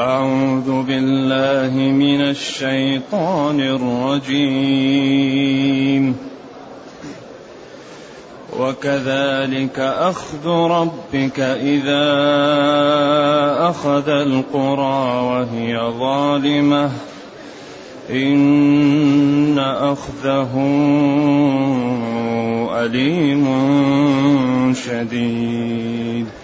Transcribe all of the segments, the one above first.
أعوذ بالله من الشيطان الرجيم. وكذلك أخذ ربك إذا أخذ القرى وهي ظالمة. إن أخذه أليم شديد.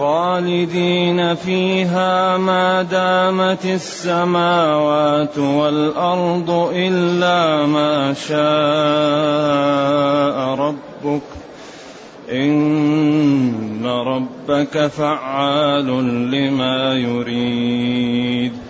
خالدين فيها ما دامت السماوات والأرض إلا ما شاء ربك إن ربك فعال لما يريد.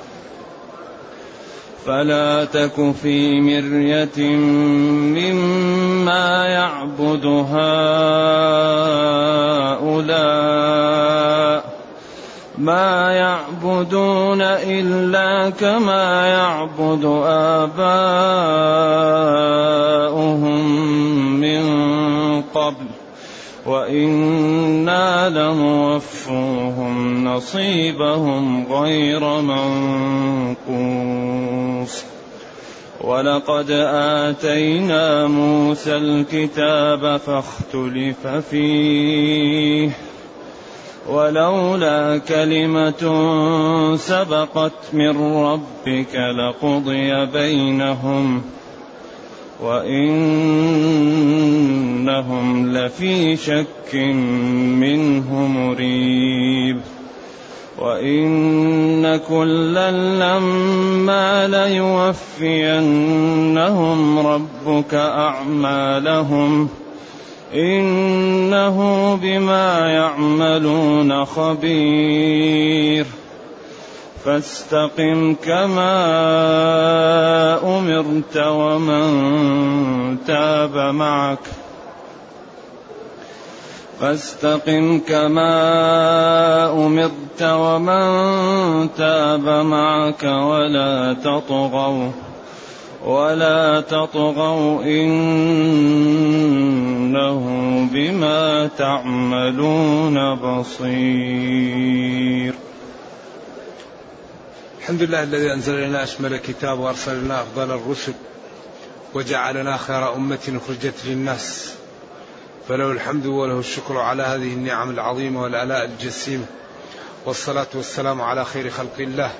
فلا تك في مرية مما يعبد هؤلاء. ما يعبدون إلا كما يعبد آباؤهم من قبل. وإنا لموفوهم نصيبهم غير منقوص ولقد آتينا موسى الكتاب فاختلف فيه ولولا كلمة سبقت من ربك لقضي بينهم وإنهم لفي شك منه مريب. وإن كلا لما ليوفينهم ربك أعمالهم إنه بما يعملون خبير. فاستقم كما أمرت ومن تاب معك. فاستقم كما أمرت ومن تاب معك. ولا تطغوا ولا تطغوا إنه بما تعملون بصير. الحمد لله الذي أنزل لنا أشمل الكتاب وأرسل لنا أفضل الرسل وجعلنا خير أمة أخرجت للناس. فله الحمد وله الشكر على هذه النعم العظيمة والآلاء الجسيمة. والصلاة والسلام على خير خلق الله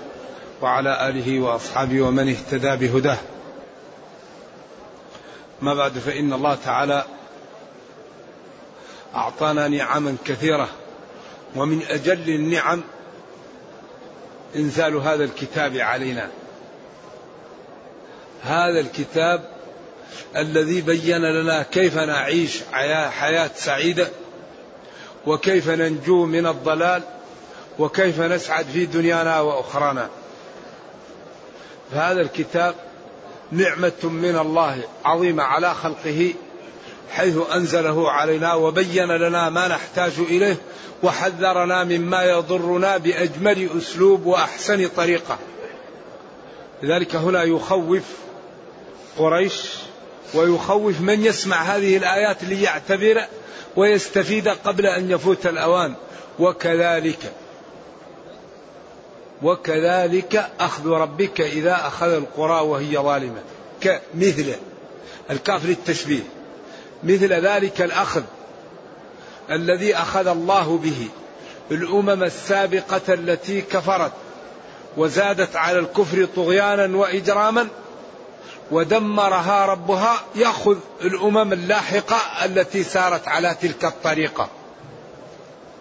وعلى آله وأصحابه ومن اهتدى بهداه. ما بعد فإن الله تعالى أعطانا نعما كثيرة ومن أجل النعم إنزال هذا الكتاب علينا. هذا الكتاب الذي بين لنا كيف نعيش حياه سعيدة وكيف ننجو من الضلال وكيف نسعد في دنيانا وأخرانا. فهذا الكتاب نعمة من الله عظيمة على خلقه. حيث أنزله علينا وبين لنا ما نحتاج إليه وحذرنا مما يضرنا بأجمل أسلوب وأحسن طريقة. لذلك هنا يخوف قريش ويخوف من يسمع هذه الآيات ليعتبر ويستفيد قبل أن يفوت الأوان. وكذلك وكذلك أخذ ربك إذا أخذ القرى وهي ظالمة. كمثل الكاف للتشبيه. مثل ذلك الأخذ الذي أخذ الله به الأمم السابقة التي كفرت وزادت على الكفر طغيانا وإجراما ودمرها ربها يأخذ الأمم اللاحقة التي سارت على تلك الطريقة.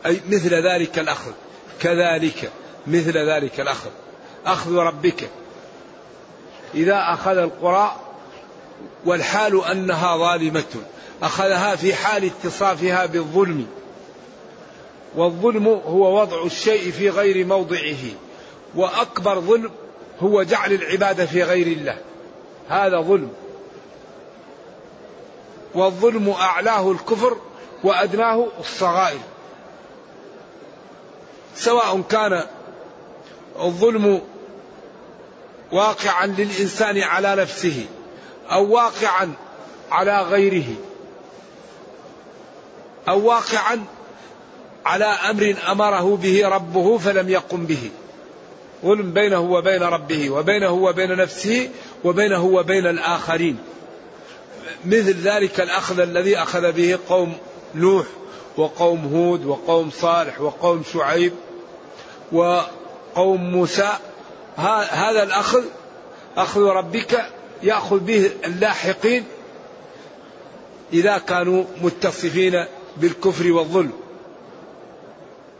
أي مثل ذلك الأخذ. كذلك مثل ذلك الأخذ. أخذ ربك. إذا أخذ القرى والحال أنها ظالمة. أخذها في حال اتصافها بالظلم والظلم هو وضع الشيء في غير موضعه وأكبر ظلم هو جعل العباده في غير الله هذا ظلم. والظلم أعلاه الكفر وأدناه الصغائر. سواء كان الظلم واقعا للإنسان على نفسه أو واقعا على غيره. أو واقعا على أمر أمره به ربه فلم يقم به. ظلم بينه وبين ربه وبينه وبين نفسه وبينه وبين الآخرين. مثل ذلك الأخذ الذي أخذ به قوم نوح وقوم هود وقوم صالح وقوم شعيب وقوم موسى. هذا الأخذ أخذ ربك يأخذ به اللاحقين إذا كانوا متصفين بالكفر والظلم.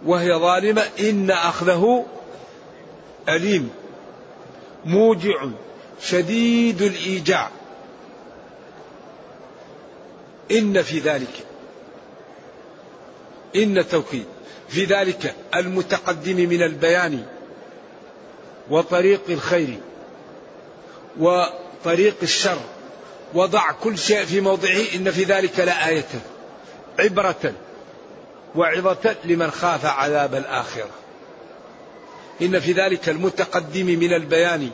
وهي ظالمة. إن أخذه أليم. موجع. شديد الإيجاع. إن في ذلك. إن توكيد في ذلك المتقدم من البيان وطريق الخير وطريق الشر. وضع كل شيء في موضعه. إن في ذلك لآية. عبرة وعظة لمن خاف عذاب الآخرة. إن في ذلك المتقدم من البيان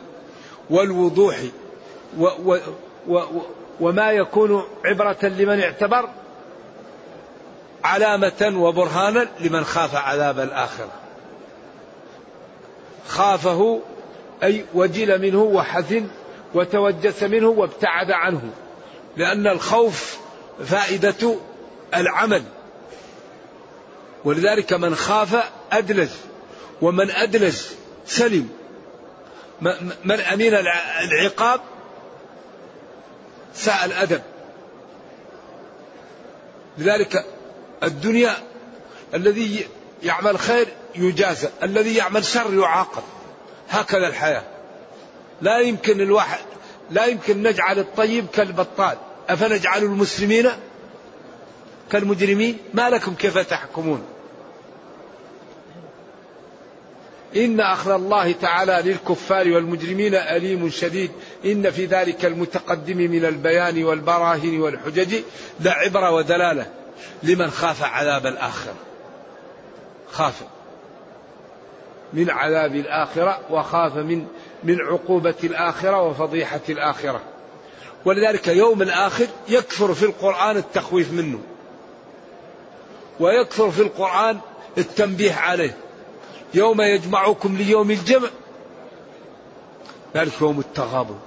والوضوح و و و وما يكون عبرة لمن اعتبر علامة وبرهانا لمن خاف عذاب الآخرة. خافه أي وجل منه وحزن وتوجس منه وابتعد عنه لأن الخوف فائدة العمل. ولذلك من خاف أدلج ومن أدلج سلم. من أمين العقاب؟ ساء الأدب لذلك الدنيا الذي يعمل خير يجازى الذي يعمل شر يعاقب. هكذا الحياة. لا يمكن الواحد لا يمكن نجعل الطيب كالبطال. أفنجعل المسلمين كالمجرمين ما لكم كيف تحكمون؟ إن أخذ الله تعالى للكفار والمجرمين أليم شديد. إن في ذلك المتقدم من البيان والبراهين والحجج لعبرة ودلالة لمن خاف عذاب الآخرة. خاف من عذاب الآخرة وخاف من من عقوبة الآخرة وفضيحة الآخرة. ولذلك يوم الآخر يكثر في القرآن التخويف منه. ويكثر في القرآن التنبيه عليه. يوم يجمعكم ليوم الجمع. ذلك يوم التغابن.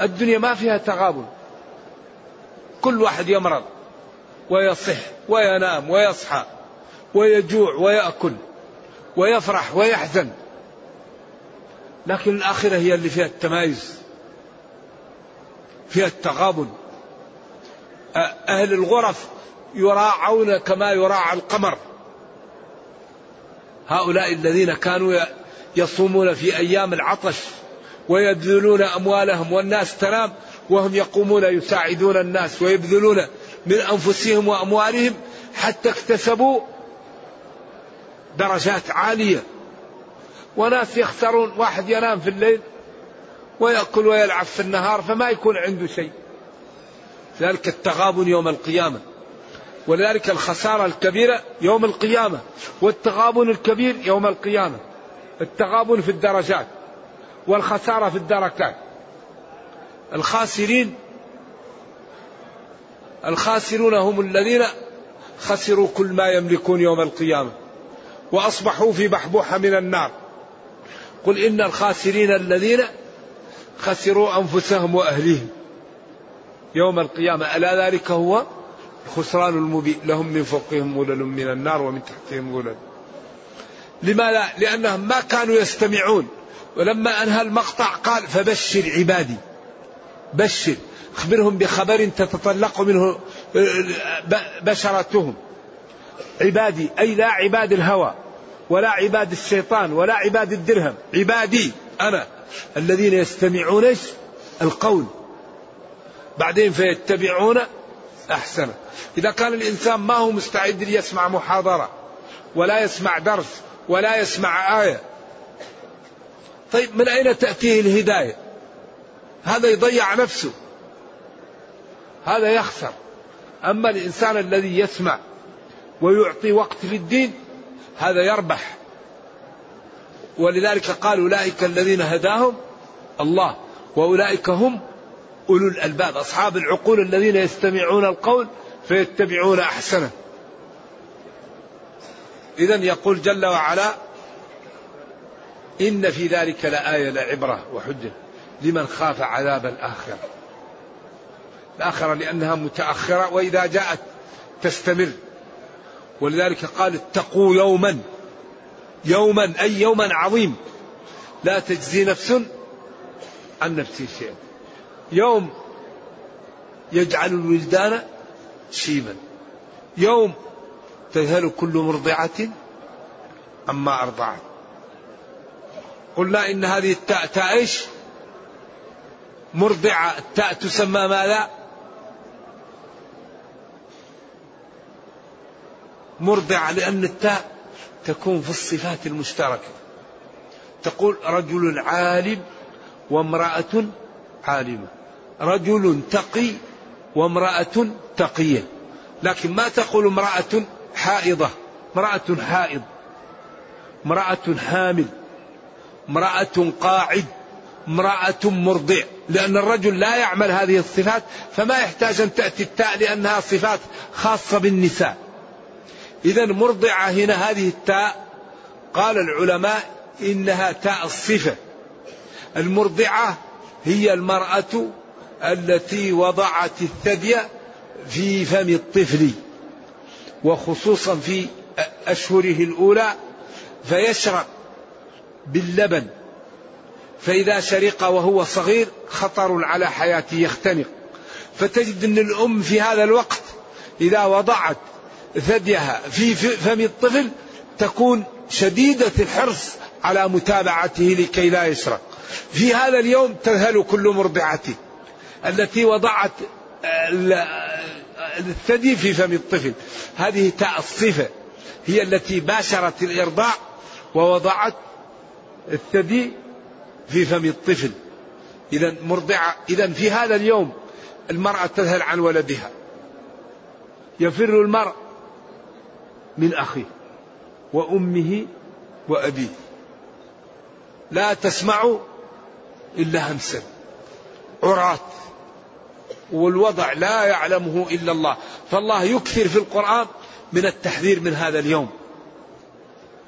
الدنيا ما فيها تغابن. كل واحد يمرض ويصح وينام ويصحى ويجوع ويأكل ويفرح ويحزن. لكن الآخرة هي اللي فيها التمايز فيها التغابن. أهل الغرف يراعون كما يراعى القمر. هؤلاء الذين كانوا يصومون في أيام العطش ويبذلون أموالهم والناس تنام وهم يقومون يساعدون الناس ويبذلون من أنفسهم وأموالهم حتى اكتسبوا درجات عالية. وناس يخسرون واحد ينام في الليل ويأكل ويلعب في النهار فما يكون عنده شيء. ذلك التغابن يوم القيامة. ولذلك الخسارة الكبيرة يوم القيامة والتغابن الكبير يوم القيامة. التغابن في الدرجات والخسارة في الدركات. الخاسرين الخاسرون هم الذين خسروا كل ما يملكون يوم القيامة وأصبحوا في بحبوحة من النار. قل إن الخاسرين الذين خسروا أنفسهم وأهليهم يوم القيامة. ألا ذلك هو؟ الخسران المبين لهم من فوقهم ظلل من النار ومن تحتهم ظلل لماذا؟ لأنهم ما كانوا يستمعون. ولما أنهى المقطع قال فبشر عبادي. بشر. أخبرهم بخبر تتطلق منه بشرتهم. عبادي أي لا عباد الهوى ولا عباد الشيطان ولا عباد الدرهم. عبادي أنا. الذين يستمعون القول. بعدين فيتبعون أحسنه إذا كان الإنسان ما هو مستعد ليسمع محاضرة ولا يسمع درس ولا يسمع آية. طيب من أين تأتيه الهداية؟ هذا يضيع نفسه. هذا يخسر. أما الإنسان الذي يسمع ويعطي وقت للدين هذا يربح. ولذلك قال أولئك الذين هداهم الله وأولئك هم أولو الألباب أصحاب العقول الذين يستمعون القول فيتبعون أحسنه. إذا يقول جل وعلا إن في ذلك لآية لعبرة وحجة لمن خاف عذاب الآخرة. الآخرة لأنها متأخرة وإذا جاءت تستمر. ولذلك قال اتقوا يوما يوما أي يوما عظيم. لا تجزي نفس عن نفس شيئا. يوم يجعل الولدان شيبا. يوم تذهل كل مرضعة عما أرضعت. قلنا إن هذه التاء تاء إيش؟ مرضعة. التاء تسمى ماذا؟ مرضعة لأن التاء تكون في الصفات المشتركة. تقول رجل عالم وامرأة عالمة رجل تقي وامرأة تقية. لكن ما تقول امرأة حائضة؟ امرأة حائض. امرأة حامل. امرأة قاعد. امرأة مرضع. لأن الرجل لا يعمل هذه الصفات فما يحتاج أن تأتي التاء لأنها صفات خاصة بالنساء. إذا مرضعة هنا هذه التاء. قال العلماء إنها تاء الصفة. المرضعة هي المرأة التي وضعت الثدي في فم الطفل وخصوصا في أشهره الأولى فيشرب باللبن. فإذا شرق وهو صغير خطر على حياته يختنق. فتجد أن الأم في هذا الوقت إذا وضعت ثديها في فم الطفل تكون شديدة الحرص على متابعته لكي لا يشرق في هذا اليوم تذهل كل مرضعة التي وضعت الثدي في فم الطفل. هذه تاء الصفة هي التي باشرت الإرضاع ووضعت الثدي في فم الطفل. إذا مرضعة إذا في هذا اليوم المرأة تذهل عن ولدها. يفر المرء من أخيه وأمه وأبيه. لا تسمع إلا همسا عراة. والوضع لا يعلمه إلا الله. فالله يكثر في القرآن من التحذير من هذا اليوم.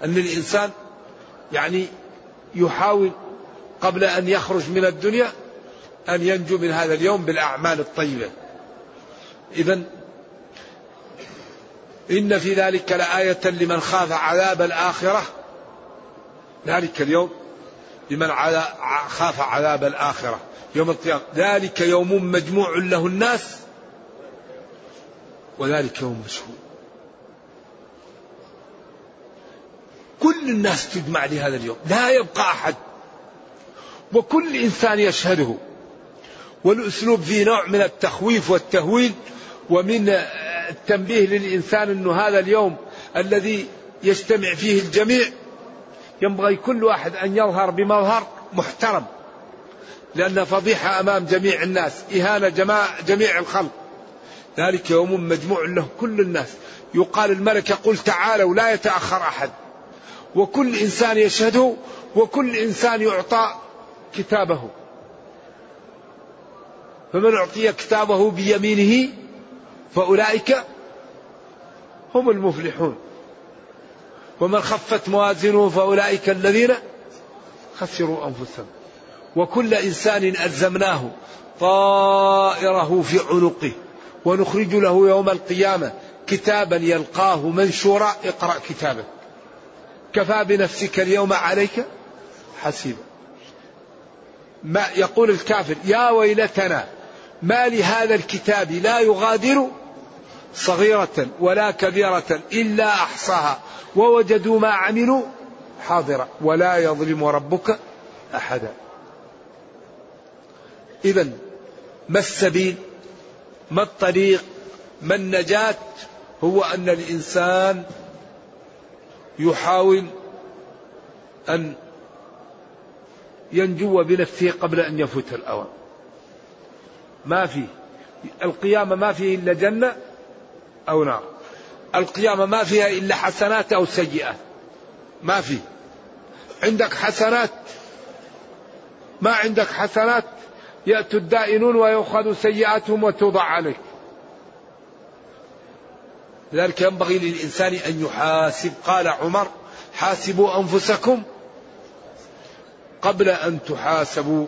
أن الإنسان يعني يحاول قبل أن يخرج من الدنيا أن ينجو من هذا اليوم بالأعمال الطيبة. إذا إن في ذلك لآية لمن خاف عذاب الآخرة. ذلك اليوم لمن خاف عذاب الآخرة. يوم القيامة. ذلك يوم مجموع له الناس. وذلك يوم مشهور. كل الناس تجمع لهذا اليوم. لا يبقى أحد. وكل إنسان يشهده. والأسلوب فيه نوع من التخويف والتهويل ومن التنبيه للإنسان أنه هذا اليوم الذي يجتمع فيه الجميع ينبغي كل واحد أن يظهر بمظهر محترم لأن فضيحة أمام جميع الناس إهانة جميع الخلق. ذلك يوم مجموع له كل الناس. يقال الملك يقول تعالوا لا يتأخر أحد. وكل إنسان يشهده وكل إنسان يعطى كتابه. فمن أعطي كتابه بيمينه فأولئك هم المفلحون. ومن خفت موازينه فأولئك الذين خسروا أنفسهم. وكل إنسان ألزمناه طائره في عنقه. ونخرج له يوم القيامة كتابا يلقاه منشورا اقرأ كتابك. كفى بنفسك اليوم عليك حسيبا. ما يقول الكافر يا ويلتنا ما لهذا الكتاب لا يغادر صغيرة ولا كبيرة إلا أحصاها. ووجدوا ما عملوا حاضرا. ولا يظلم ربك أحدا. إذا ما السبيل؟ ما الطريق؟ ما النجاة؟ هو أن الإنسان يحاول أن ينجو بنفسه قبل أن يفوت الأوان. ما في. القيامة ما فيه إلا جنة. أو نار. القيامة ما فيها إلا حسنات أو سيئات ما في. عندك حسنات. ما عندك حسنات يأتي الدائنون ويؤخذ سيئاتهم وتوضع عليك. لذلك ينبغي للإنسان أن يحاسب. قال عمر حاسبوا أنفسكم قبل أن تحاسبوا.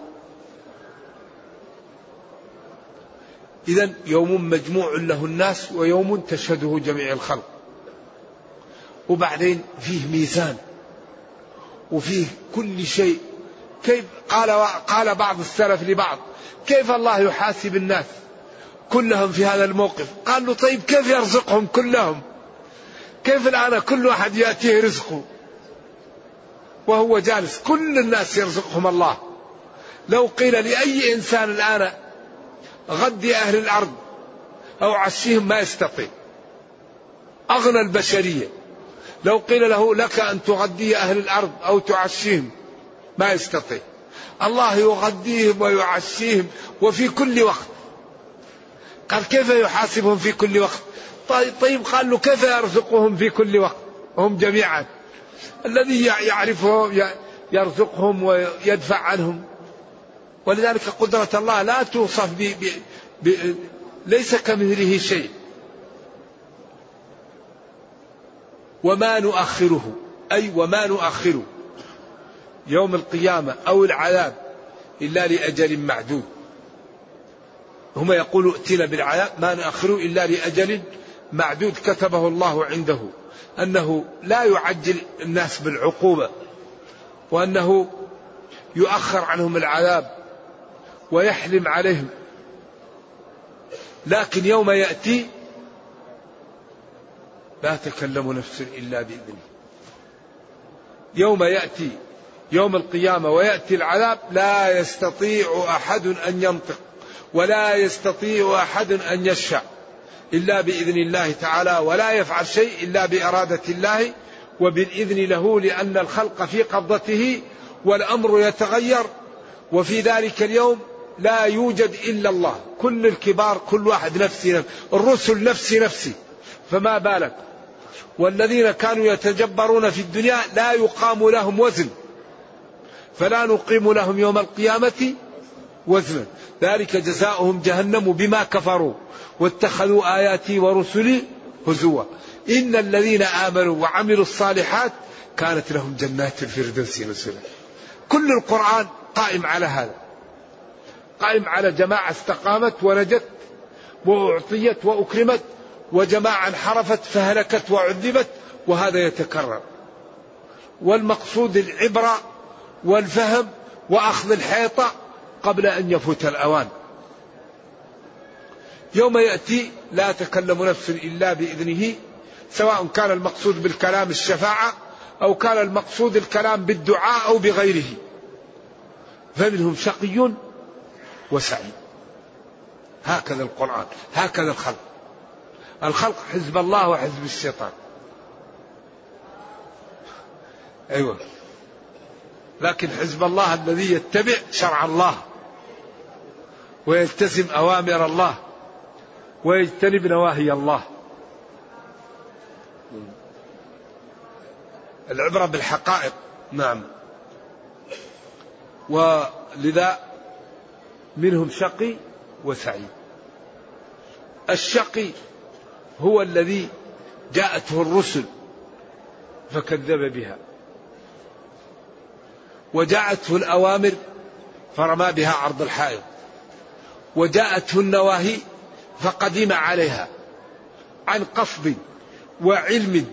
إذا يوم مجموع له الناس ويوم تشهده جميع الخلق. وبعدين فيه ميزان. وفيه كل شيء. كيف قال قال بعض السلف لبعض كيف الله يحاسب الناس؟ كلهم في هذا الموقف. قال له طيب كيف يرزقهم كلهم؟ كيف الآن كل واحد يأتيه رزقه؟ وهو جالس. كل الناس يرزقهم الله. لو قيل لأي إنسان الآن غدي أهل الأرض. أو عشيهم ما يستطيع. أغنى البشرية. لو قيل له لك أن تغدي أهل الأرض أو تعشيهم ما يستطيع. الله يغديهم ويعشيهم وفي كل وقت. قال كيف يحاسبهم في كل وقت؟ طيب, طيب قال له كيف يرزقهم في كل وقت؟ هم جميعا. الذي يعرفهم يرزقهم ويدفع عنهم. ولذلك قدرة الله لا توصف ب ب ب ليس كمثله شيء. وما نؤخره. أي وما نؤخره. يوم القيامة أو العذاب إلا لأجل معدود. هم يقولوا ائتنا بالعذاب ما نؤخره إلا لأجل معدود. كتبه الله عنده أنه لا يعجل الناس بالعقوبة وأنه يؤخر عنهم العذاب. ويحلم عليهم. لكن يوم يأتي لا تكلم نفس إلا بإذنه. يوم يأتي يوم القيامة ويأتي العذاب لا يستطيع أحد أن ينطق ولا يستطيع أحد أن يشفع إلا بإذن الله تعالى ولا يفعل شيء إلا بإرادة الله وبالإذن له لأن الخلق في قبضته والأمر يتغير. وفي ذلك اليوم لا يوجد إلا الله. كل الكبار كل واحد نفسي نفسي. الرسل نفسي نفسي. فما بالك؟ والذين كانوا يتجبرون في الدنيا لا يقام لهم وزن. فلا نقيم لهم يوم القيامة وزنا. ذلك جزاؤهم جهنم بما كفروا. واتخذوا آياتي ورسلي هزوا. إن الذين آمنوا وعملوا الصالحات كانت لهم جنات الفردوس نزلا. كل القرآن قائم على هذا. قائم على جماعة استقامت ونجت وأعطيت وأكرمت وجماعة انحرفت فهلكت وعذبت وهذا يتكرر. والمقصود العبرة والفهم وأخذ الحيطة قبل أن يفوت الأوان. يوم يأتي لا تكلم نفس إلا بإذنه سواء كان المقصود بالكلام الشفاعة أو كان المقصود الكلام بالدعاء أو بغيره. فمنهم شقي وسعيد هكذا القرآن هكذا الخلق. الخلق حزب الله وحزب الشيطان. أيوة. لكن حزب الله الذي يتبع شرع الله ويلتزم أوامر الله ويجتنب نواهي الله. العبرة بالحقائق نعم. ولذا منهم شقي وسعيد الشقي هو الذي جاءته الرسل فكذب بها. وجاءته الأوامر فرمى بها عرض الحائط وجاءته النواهي فقدم عليها عن قصد وعلم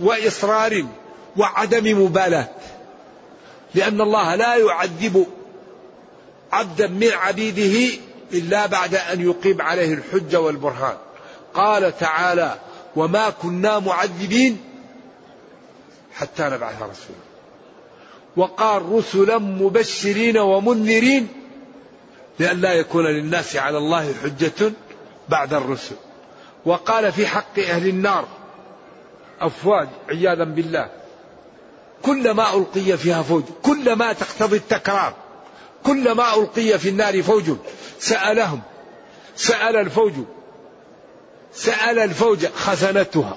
وإصرار وعدم مبالاة. لأن الله لا يعذب عبدا من عبيده إلا بعد أن يقيم عليه الحجة والبرهان. قال تعالى وما كنا معذبين حتى نبعث رسولا. وقال رسلا مبشرين ومنذرين لئلا يكون للناس على الله حجة بعد الرسل. وقال في حق أهل النار أفواج عياذا بالله كلما ألقي فيها فوج كلما تقتضي التكرار كلما ألقي في النار فوج سألهم سأل الفوج سأل الفوج خزنتها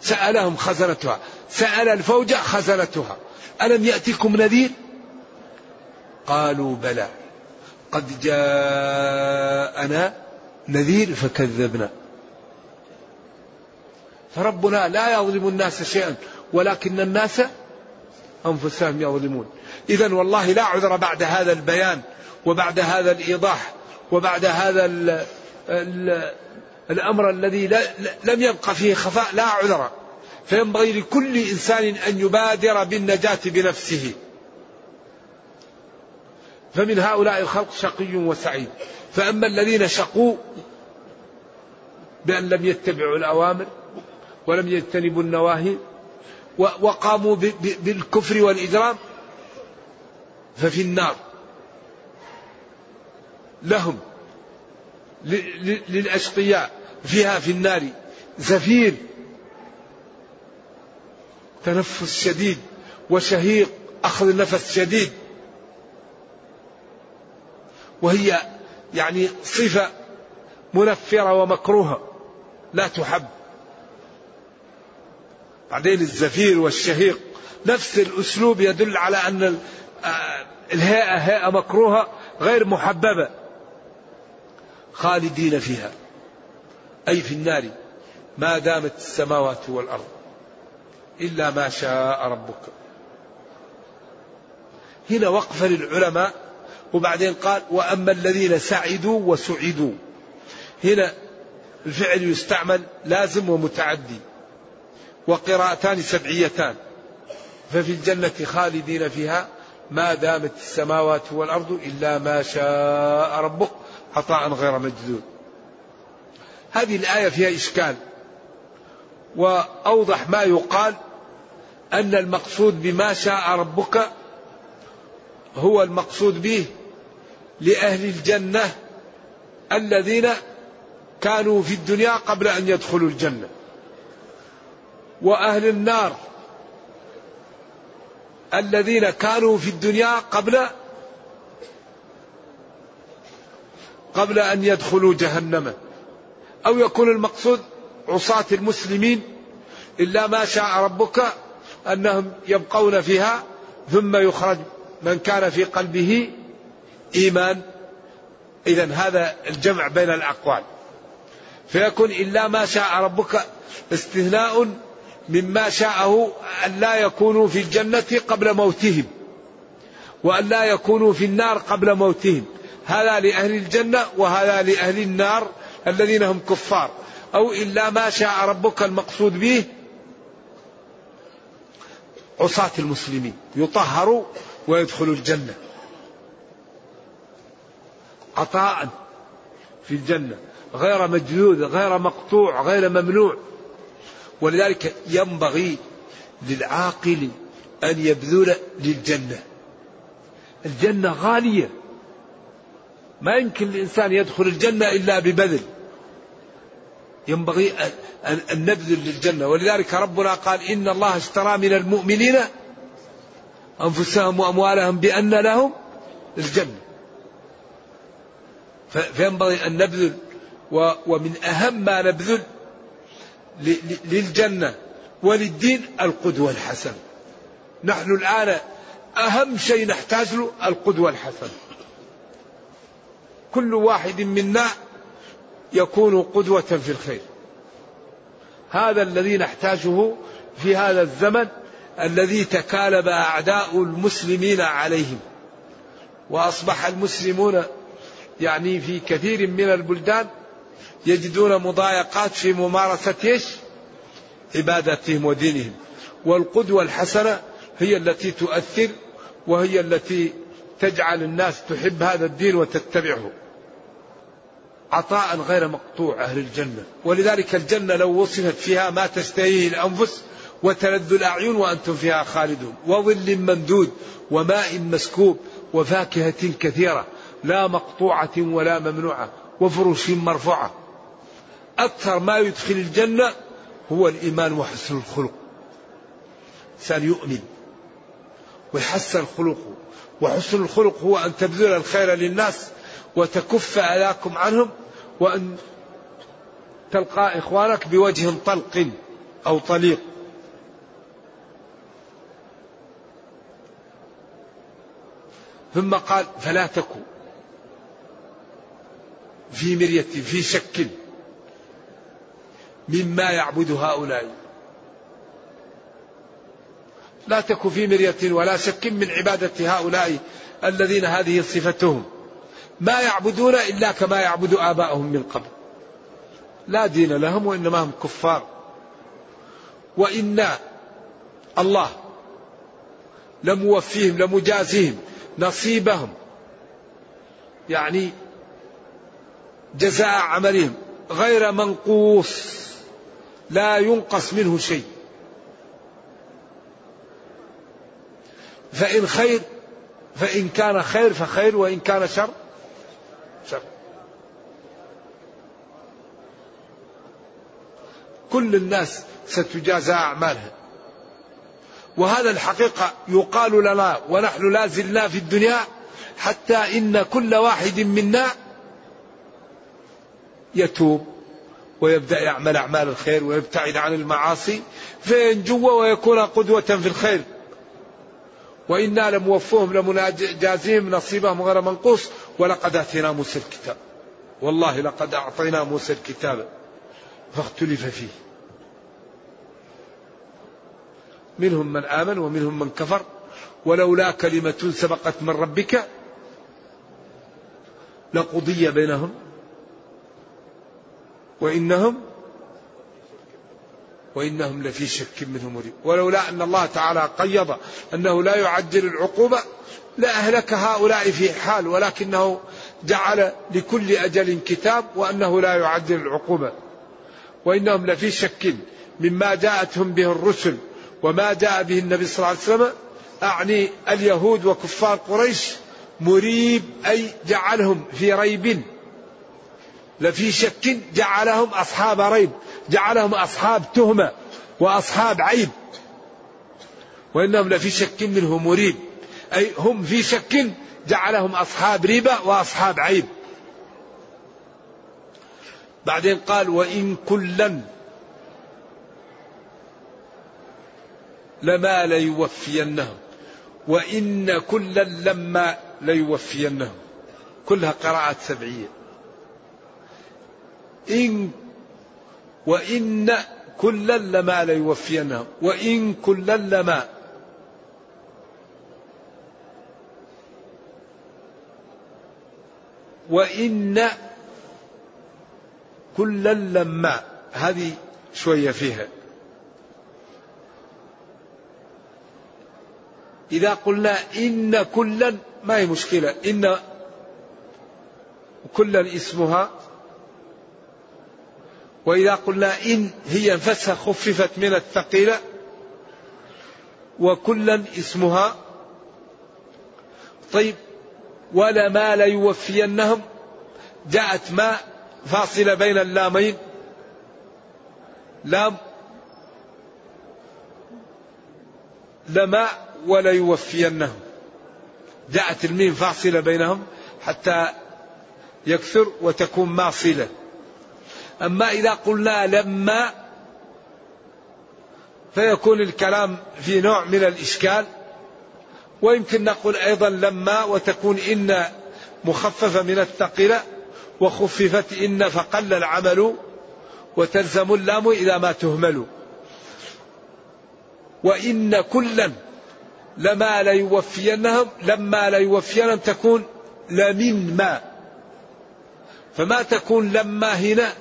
سألهم خزنتها سأل الفوج خزنتها. ألم يأتكم نذير؟ قالوا بلى. قد جاءنا نذير فكذبنا. فربنا لا يظلم الناس شيئا ولكن الناس أنفسهم يظلمون. إذا والله لا عذر بعد هذا البيان وبعد هذا الإيضاح وبعد هذا ال ال الأمر الذي لم يبقى فيه خفاء لا عذر. فينبغي لكل إنسان أن يبادر بالنجاة بنفسه. فمن هؤلاء الخلق شقي وسعيد. فأما الذين شقوا بأن لم يتبعوا الأوامر ولم يجتنبوا النواهي وقاموا بالكفر والإجرام ففي النار. لهم للأشقياء فيها في النار زفير تنفس شديد وشهيق أخذ نفس شديد. وهي يعني صفة منفرة ومكروهة لا تحب. بعدين الزفير والشهيق نفس الأسلوب يدل على أن آه، الهيئة هيئة مكروهة غير محببة خالدين فيها. أي في النار ما دامت السماوات والأرض إلا ما شاء ربك. هنا وقفة للعلماء وبعدين قال وأما الذين سعدوا وسعدوا. هنا الفعل يستعمل لازم ومتعدي. وقراءتان سبعيتان. ففي الجنة خالدين فيها ما دامت السماوات والأرض إلا ما شاء ربك عطاء غير مجدود هذه الآية فيها إشكال. وأوضح ما يقال أن المقصود بما شاء ربك هو المقصود به لأهل الجنة الذين كانوا في الدنيا قبل أن يدخلوا الجنة. وأهل النار الذين كانوا في الدنيا قبل قبل أن يدخلوا جهنم. أو يكون المقصود عصاة المسلمين إلا ما شاء ربك أنهم يبقون فيها ثم يخرج من كان في قلبه إيمان. إذا هذا الجمع بين الأقوال. فيكون إلا ما شاء ربك استثناء مما شاءه أن لا يكونوا في الجنة قبل موتهم وأن لا يكونوا في النار قبل موتهم. هذا لأهل الجنة وهذا لأهل النار الذين هم كفار. أو إلا ما شاء ربك المقصود به عصاة المسلمين. يطهروا ويدخلوا الجنة. عطاء في الجنة. غير مجدود غير مقطوع غير ممنوع. ولذلك ينبغي للعاقل أن يبذل للجنة. الجنة غالية. ما يمكن الإنسان يدخل الجنة إلا ببذل. ينبغي أن نبذل للجنة. ولذلك ربنا قال إن الله اشترى من المؤمنين أنفسهم وأموالهم بأن لهم الجنة. فينبغي أن نبذل ومن أهم ما نبذل للجنة وللدين القدوة الحسنة نحن الآن أهم شيء نحتاج له القدوة الحسنة كل واحد منا يكون قدوة في الخير. هذا الذي نحتاجه في هذا الزمن الذي تكالب أعداء المسلمين عليهم. وأصبح المسلمون يعني في كثير من البلدان يجدون مضايقات في ممارسة إيش؟ عبادتهم ودينهم. والقدوة الحسنة هي التي تؤثر وهي التي تجعل الناس تحب هذا الدين وتتبعه. عطاء غير مقطوع أهل الجنة ولذلك الجنة لو وصفت فيها ما تشتهيه الأنفس وتلذ الأعين وأنتم فيها خالدون وظل ممدود وماء مسكوب وفاكهة كثيرة لا مقطوعة ولا ممنوعة وفرش مرفوعة. أكثر ما يدخل الجنة هو الإيمان وحسن الخلق. إنسان يؤمن ويحسن خلقه وحسن الخلق هو أن تبذل الخير للناس وتكف أذاكم عنهم وأن تلقى إخوانك بوجه طلق أو طليق. ثم قال فلا تكن. في مرية في شك. مما يعبد هؤلاء. لا تكن في مرية ولا شك من عبادة هؤلاء الذين هذه صفتهم. ما يعبدون إلا كما يعبد آباؤهم من قبل. لا دين لهم وإنما هم كفار. وإن الله لموفيهم لمجازيهم نصيبهم. يعني جزاء عملهم غير منقوص لا ينقص منه شيء. فإن خير فإن كان خير فخير وإن كان شر شر. كل الناس ستجازى أعمالها. وهذا الحقيقة يقال لنا ونحن لا زلنا في الدنيا حتى إن كل واحد منا يتوب ويبدأ يعمل أعمال الخير ويبتعد عن المعاصي فينجو ويكون قدوة في الخير. وإنا لموفوهم لمناجازيهم نصيبهم غير منقوص. ولقد آتينا موسى الكتاب. والله لقد أعطينا موسى الكتاب فاختلف فيه. منهم من آمن ومنهم من كفر. ولولا كلمة سبقت من ربك لقضي بينهم. وإنهم وإنهم لفي شك منه مريب. ولولا أن الله تعالى قيض أنه لا يعجل العقوبة لأهلك هؤلاء في حال ولكنه جعل لكل أجل كتاب وأنه لا يعجل العقوبة وإنهم لفي شك مما جاءتهم به الرسل وما جاء به النبي صلى الله عليه وسلم. أعني اليهود وكفار قريش مريب أي جعلهم في ريب. لفي شك جعلهم أصحاب ريب جعلهم أصحاب تهمة وأصحاب عيب. وإنهم لفي شك منه مريب. أي هم في شك جعلهم أصحاب ريبة وأصحاب عيب. بعدين قال وإن كلا لما ليوفينهم. وإن كلا لما ليوفينهم. كلها قراءات سبعية. إن وإن كلا لما ليوفينهم وإن كلا لما. وإن كلا لما. هذه شوية فيها. إذا قلنا إن كلا ما هي مشكلة؟ إن كلا اسمها وإذا قلنا إن هي نفسها خففت من الثقيلة وكلا اسمها طيب ولا ما ليوفينهم جاءت ما فاصلة بين اللامين. لام لما ولا يوفينهم. جاءت الميم فاصلة بينهم حتى يكثر وتكون ماصلة. أما إذا قلنا لما فيكون الكلام في نوع من الإشكال ويمكن نقول أيضا لما وتكون إن مخففة من الثقيلة وخففت إن فقل العمل وتلزم اللام إذا ما تهمل. وإن كلا لما ليوفينهم لما ليوفينهم تكون لمن ما. فما تكون لما هنا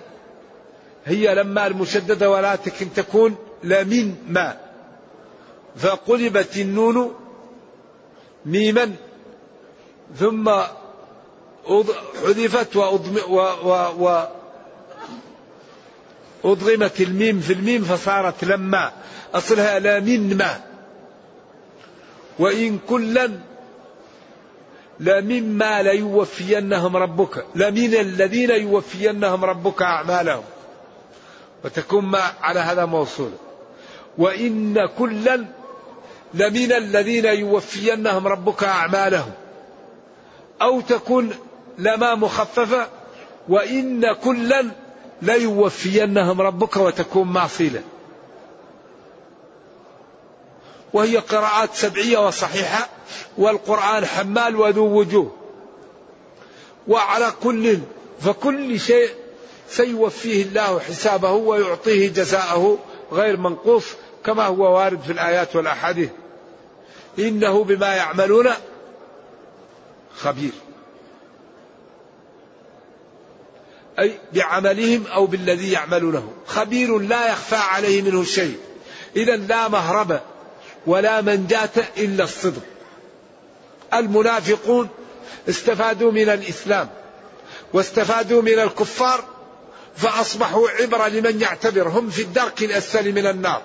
هي لما المشددة ولا تكن تكون لمن ما. فقلبت النون ميما ثم حذفت وأضغمت الميم في الميم فصارت لما. أصلها لا من ما. وإن كلا لمما ليوفينهم ربك. لمن الذين يوفينهم ربك أعمالهم؟ وتكون ما على هذا موصول. وإن كلا لمن الذين يوفينهم ربك أعمالهم. أو تكون لما مخففة وإن كلا ليوفينهم ربك وتكون معصيلة وهي قراءات سبعية وصحيحة والقرآن حمال وذو وجوه. وعلى كل فكل شيء سيوفيه الله حسابه ويعطيه جزاءه غير منقوص كما هو وارد في الآيات والأحاديث. إنه بما يعملون خبير. أي بعملهم أو بالذي يعملونه. خبير لا يخفى عليه منه شيء. إذا لا مهرب ولا منجاة إلا الصدق. المنافقون استفادوا من الإسلام واستفادوا من الكفار فأصبحوا عبرة لمن يعتبر هم في الدرك الأسفل من النار.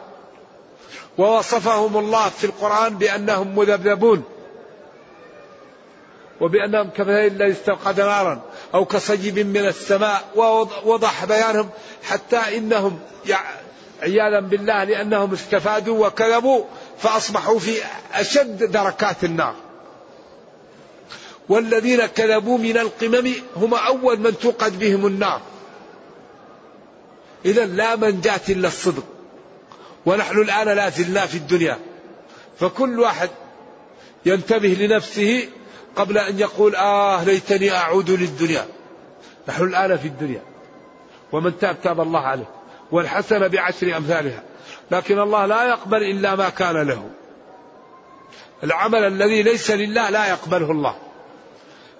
ووصفهم الله في القرآن بأنهم مذبذبون. وبأنهم كمثل لا يستوقد نارا أو كصيب من السماء. ووضح بيانهم حتى إنهم عياذا بالله لأنهم استفادوا وكذبوا فأصبحوا في أشد دركات النار. والذين كذبوا من القمم هم أول من توقد بهم النار. إذا لا منجاة إلا الصدق. ونحن الآن لا زلنا في الدنيا. فكل واحد ينتبه لنفسه قبل أن يقول آه ليتني أعود للدنيا. نحن الآن في الدنيا. ومن تاب تاب الله عليه. والحسنة بعشر أمثالها. لكن الله لا يقبل إلا ما كان له. العمل الذي ليس لله لا يقبله الله.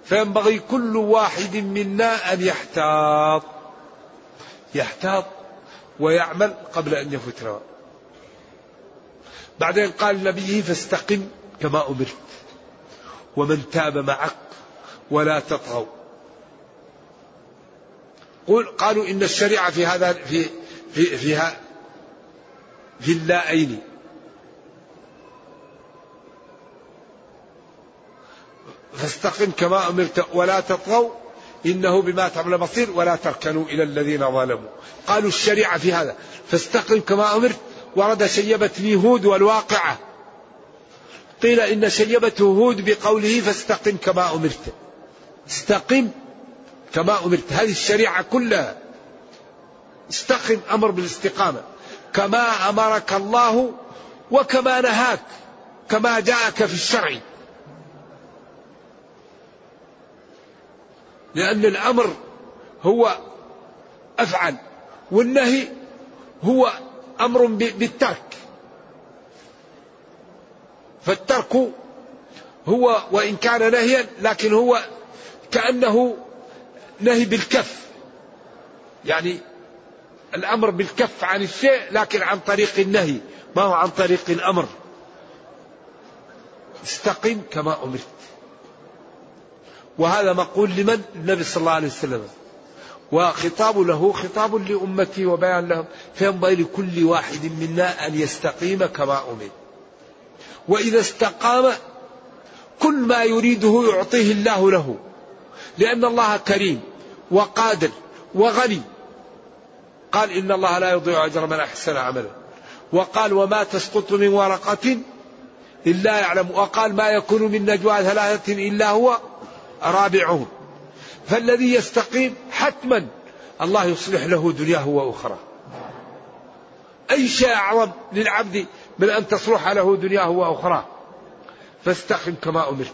فينبغي كل واحد منا أن يحتاط. يحتاط ويعمل قبل أن يفوت بعدين قال النبي فاستقم كما أمرت. ومن تاب معك ولا تطغوا. قل قالوا إن الشريعة في هذا في في فيها في اللائين فاستقم كما أمرت ولا تطغوا إنه بما تعمل بصير ولا تركنوا إلى الذين ظلموا. قالوا الشريعة في هذا. فاستقم كما أمرت ورد شيبة هود والواقعة. قيل إن شيبته هود بقوله فاستقم كما أمرت. استقم كما أمرت. هذه الشريعة كلها. استقم أمر بالاستقامة. كما أمرك الله وكما نهاك. كما جاءك في الشرع. لأن الأمر هو أفعل والنهي هو أمر بالترك. فالترك هو وإن كان نهيا لكن هو كأنه نهي بالكف. يعني الأمر بالكف عن الشيء لكن عن طريق النهي ما هو عن طريق الأمر. استقم كما أمرت. وهذا مقول لمن؟ النبي صلى الله عليه وسلم. وخطاب له خطاب لأمته وبيان لهم. فينبغي لكل واحد منا أن يستقيم كما أمر. وإذا استقام كل ما يريده يعطيه الله له. لأن الله كريم وقادر وغني. قال إن الله لا يضيع أجر من أحسن عملا وقال وما تسقط من ورقة إلا يعلم. وقال ما يكون من نجوى ثلاثة إلا هو رابعهم. فالذي يستقيم حتما الله يصلح له دنياه وأخرى أي شيء أعظم للعبد من أن تصلح له دنياه وأخراه؟ فاستقم كما أمرت.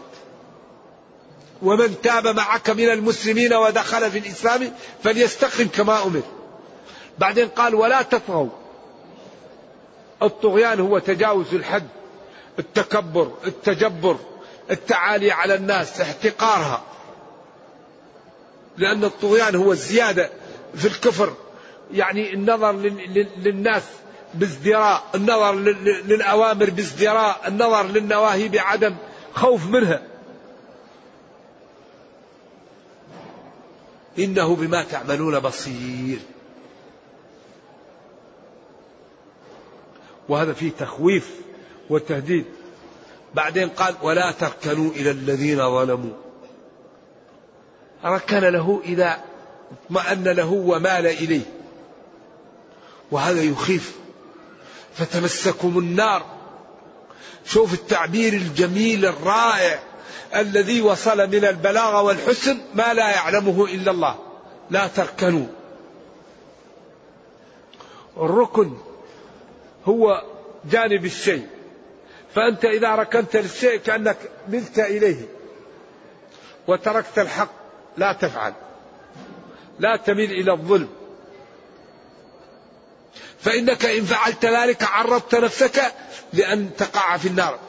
ومن تاب معك من المسلمين ودخل في الإسلام فليستقم كما أمر. بعدين قال ولا تطغوا. الطغيان هو تجاوز الحد التكبر التجبر. التعالي على الناس احتقارها. لأن الطغيان هو الزيادة في الكفر. يعني النظر للناس بازدراء النظر للأوامر بازدراء النظر للنواهي بعدم خوف منها. إنه بما تعملون بصير. وهذا فيه تخويف وتهديد. بعدين قال ولا تركنوا إلى الذين ظلموا. ركن له إذا اطمأن له ومال إليه. وهذا يخيف. فتمسكم النار. شوف التعبير الجميل الرائع الذي وصل من البلاغه والحسن ما لا يعلمه إلا الله. لا تركنوا. الركن هو جانب الشيء. فأنت إذا ركنت للشيء كأنك ملت إليه وتركت الحق لا تفعل لا تميل إلى الظلم. فإنك إن فعلت ذلك عرضت نفسك لأن تقع في النار.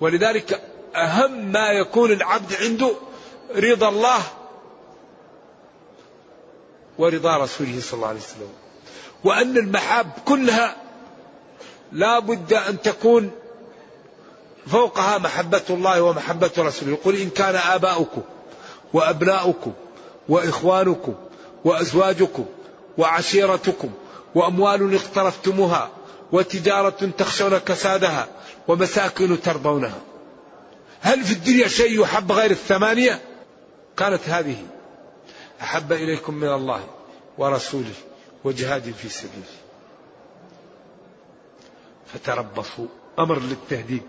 ولذلك أهم ما يكون العبد عنده رضا الله ورضا رسوله صلى الله عليه وسلم. وأن المحاب كلها لا بد أن تكون فوقها محبة الله ومحبة رسوله. يقول إن كان آباؤكم وأبناؤكم وإخوانكم وأزواجكم وعشيرتكم وأموال اقترفتموها وتجارة تخشون كسادها ومساكن ترضونها. هل في الدنيا شيء يحب غير الثمانية؟ كانت هذه أحب إليكم من الله ورسوله وجهاد في سبيله. فتربصوا. أمر للتهديد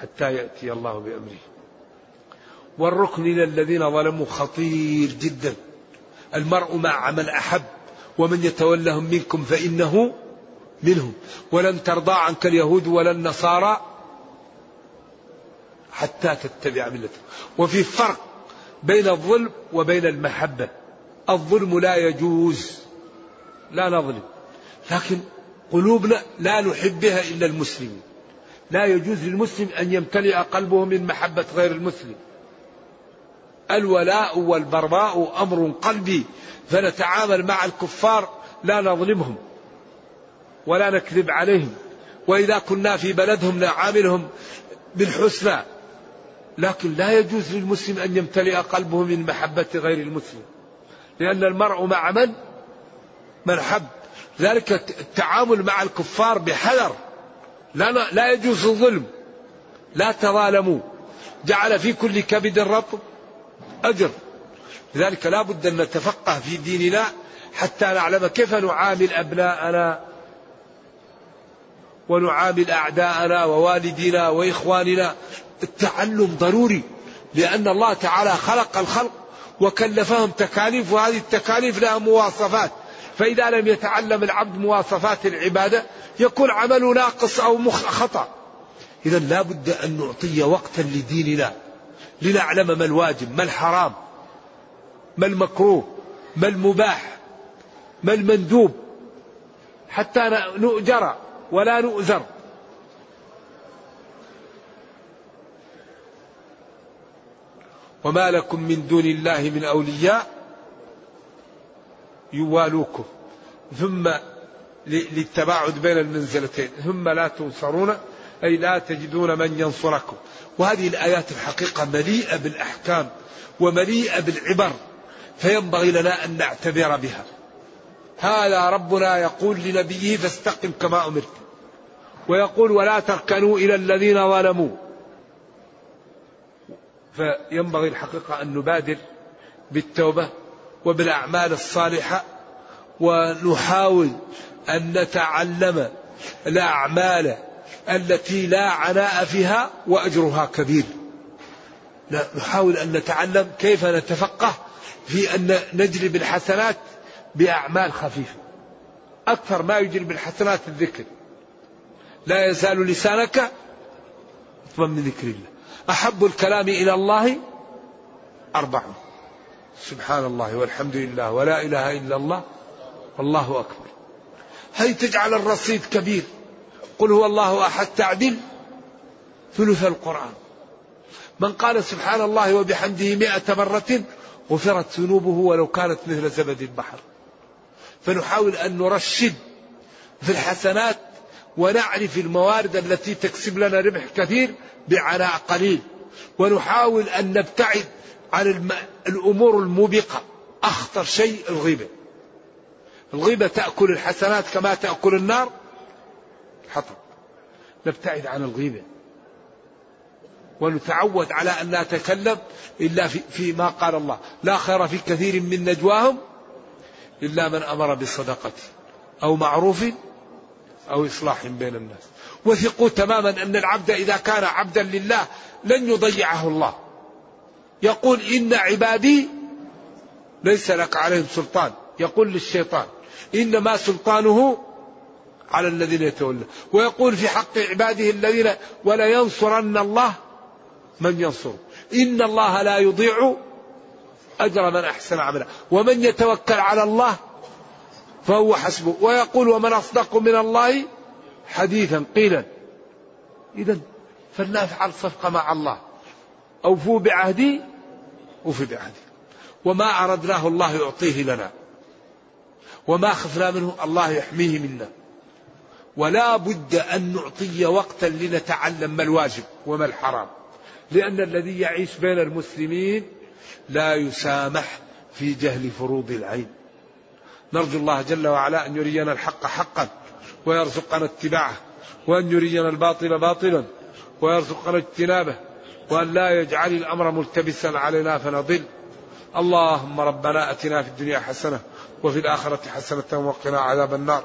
حتى يأتي الله بأمره. والركن إلى الذين ظلموا خطير جدا. المرء مع من أحب ومن يتولهم منكم فإنه منهم. ولن ترضى عنك اليهود ولا النصارى حتى تتبع ملتهم. وفي فرق بين الظلم وبين المحبة. الظلم لا يجوز. لا نظلم. لكن قلوبنا لا نحب بها إلا المسلمين لا يجوز للمسلم أن يمتلئ قلبه من محبة غير المسلم. الولاء والبرباء أمر قلبي فنتعامل مع الكفار لا نظلمهم ولا نكذب عليهم. وإذا كنا في بلدهم نعاملهم بالحسنى. لكن لا يجوز للمسلم أن يمتلئ قلبه من محبة غير المسلم. لأن المرء مع من؟ من حب. ذلك التعامل مع الكفار بحذر. لا, لا يجوز الظلم. لا تظالموا. جعل في كل كبد رطب. أجر. لذلك لا بد أن نتفقه في ديننا حتى نعلم كيف نعامل أبناءنا ونعامل أعداءنا ووالدينا وإخواننا. التعلم ضروري لأن الله تعالى خلق الخلق وكلفهم تكاليف وهذه التكاليف لها مواصفات. فإذا لم يتعلم العبد مواصفات العبادة يكون عمله ناقص أو خطأ. إذا لا بد أن نعطي وقتا لديننا لنعلم ما الواجب ما الحرام ما المكروه ما المباح ما المندوب. حتى نؤجر ولا نؤذر وما لكم من دون الله من أولياء يوالوكم. ثم للتباعد بين المنزلتين. ثم لا تنصرون أي لا تجدون من ينصركم. وهذه الآيات الحقيقة مليئة بالأحكام ومليئة بالعبر فينبغي لنا أن نعتبر بها. هذا ربنا يقول لنبيه فاستقم كما أمرت. ويقول ولا تركنوا إلى الذين ظلموا. فينبغي الحقيقة أن نبادر بالتوبة وبالأعمال الصالحة ونحاول أن نتعلم الأعمال التي لا عناء فيها وأجرها كبير. نحاول أن نتعلم كيف نتفقه في أن نجلب الحسنات بأعمال خفيفة. أكثر ما يجلب الحسنات الذكر. لا يزال لسانك رطبا من ذكر الله. أحب الكلام إلى الله أربع سبحان الله والحمد لله ولا إله إلا الله والله أكبر. هل تجعل الرصيد كبير؟ قل هو الله أحد تعدل ثلث القرآن. من قال سبحان الله وبحمده مئة مرة غفرت ذنوبه ولو كانت مثل زبد البحر. فنحاول أن نرشد في الحسنات ونعرف الموارد التي تكسب لنا ربح كثير بعناء قليل. ونحاول أن نبتعد عن الأمور الموبقة. أخطر شيء الغيبة. الغيبة تأكل الحسنات كما تأكل النار. حطب نبتعد عن الغيبة. ونتعود على أن لا نتكلم إلا في فيما قال الله. لا خير في كثير من نجواهم إلا من أمر بصدقة أو معروف أو إصلاح بين الناس. وثقوا تماما أن العبد إذا كان عبدا لله لن يضيعه الله. يقول إن عبادي ليس لك عليهم سلطان. يقول للشيطان إنما سلطانه على الذين يتولى ويقول في حق عباده الذين ولا ينصرن الله من ينصر إن الله لا يضيع أجر من أحسن عملا ومن يتوكل على الله فهو حسبه. ويقول ومن أصدق من الله حديثا قيلا. إذا فلنفعل صفقة مع الله. أوفوا بعهدي أوفي بعهدي. وما أردناه الله يعطيه لنا. وما خفنا منه الله يحميه منا. ولا بد أن نعطي وقتا لنتعلم ما الواجب وما الحرام. لأن الذي يعيش بين المسلمين لا يسامح في جهل فروض العين. نرجو الله جل وعلا أن يرينا الحق حقا ويرزقنا اتباعه وأن يرينا الباطل باطلا ويرزقنا اجتنابه. وأن لا يجعل الأمر ملتبسا علينا فنضل. اللهم ربنا أتنا في الدنيا حسنة وفي الآخرة حسنة وقنا عذاب النار.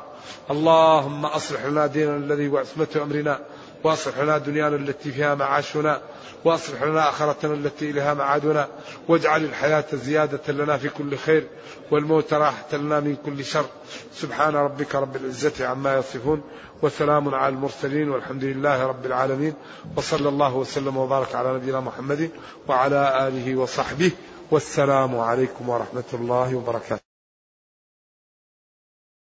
اللهم أصلح لنا ديننا الذي هو عصمة أمرنا. واصلح لنا دنيانا التي فيها معاشنا واصلح لنا آخرتنا التي إليها معادنا واجعل الحياة زيادة لنا في كل خير والموت راحة لنا من كل شر. سبحان ربك رب العزة عما يصفون وسلام على المرسلين والحمد لله رب العالمين وصلى الله وسلم وبارك على نبينا محمد وعلى آله وصحبه والسلام عليكم ورحمة الله وبركاته.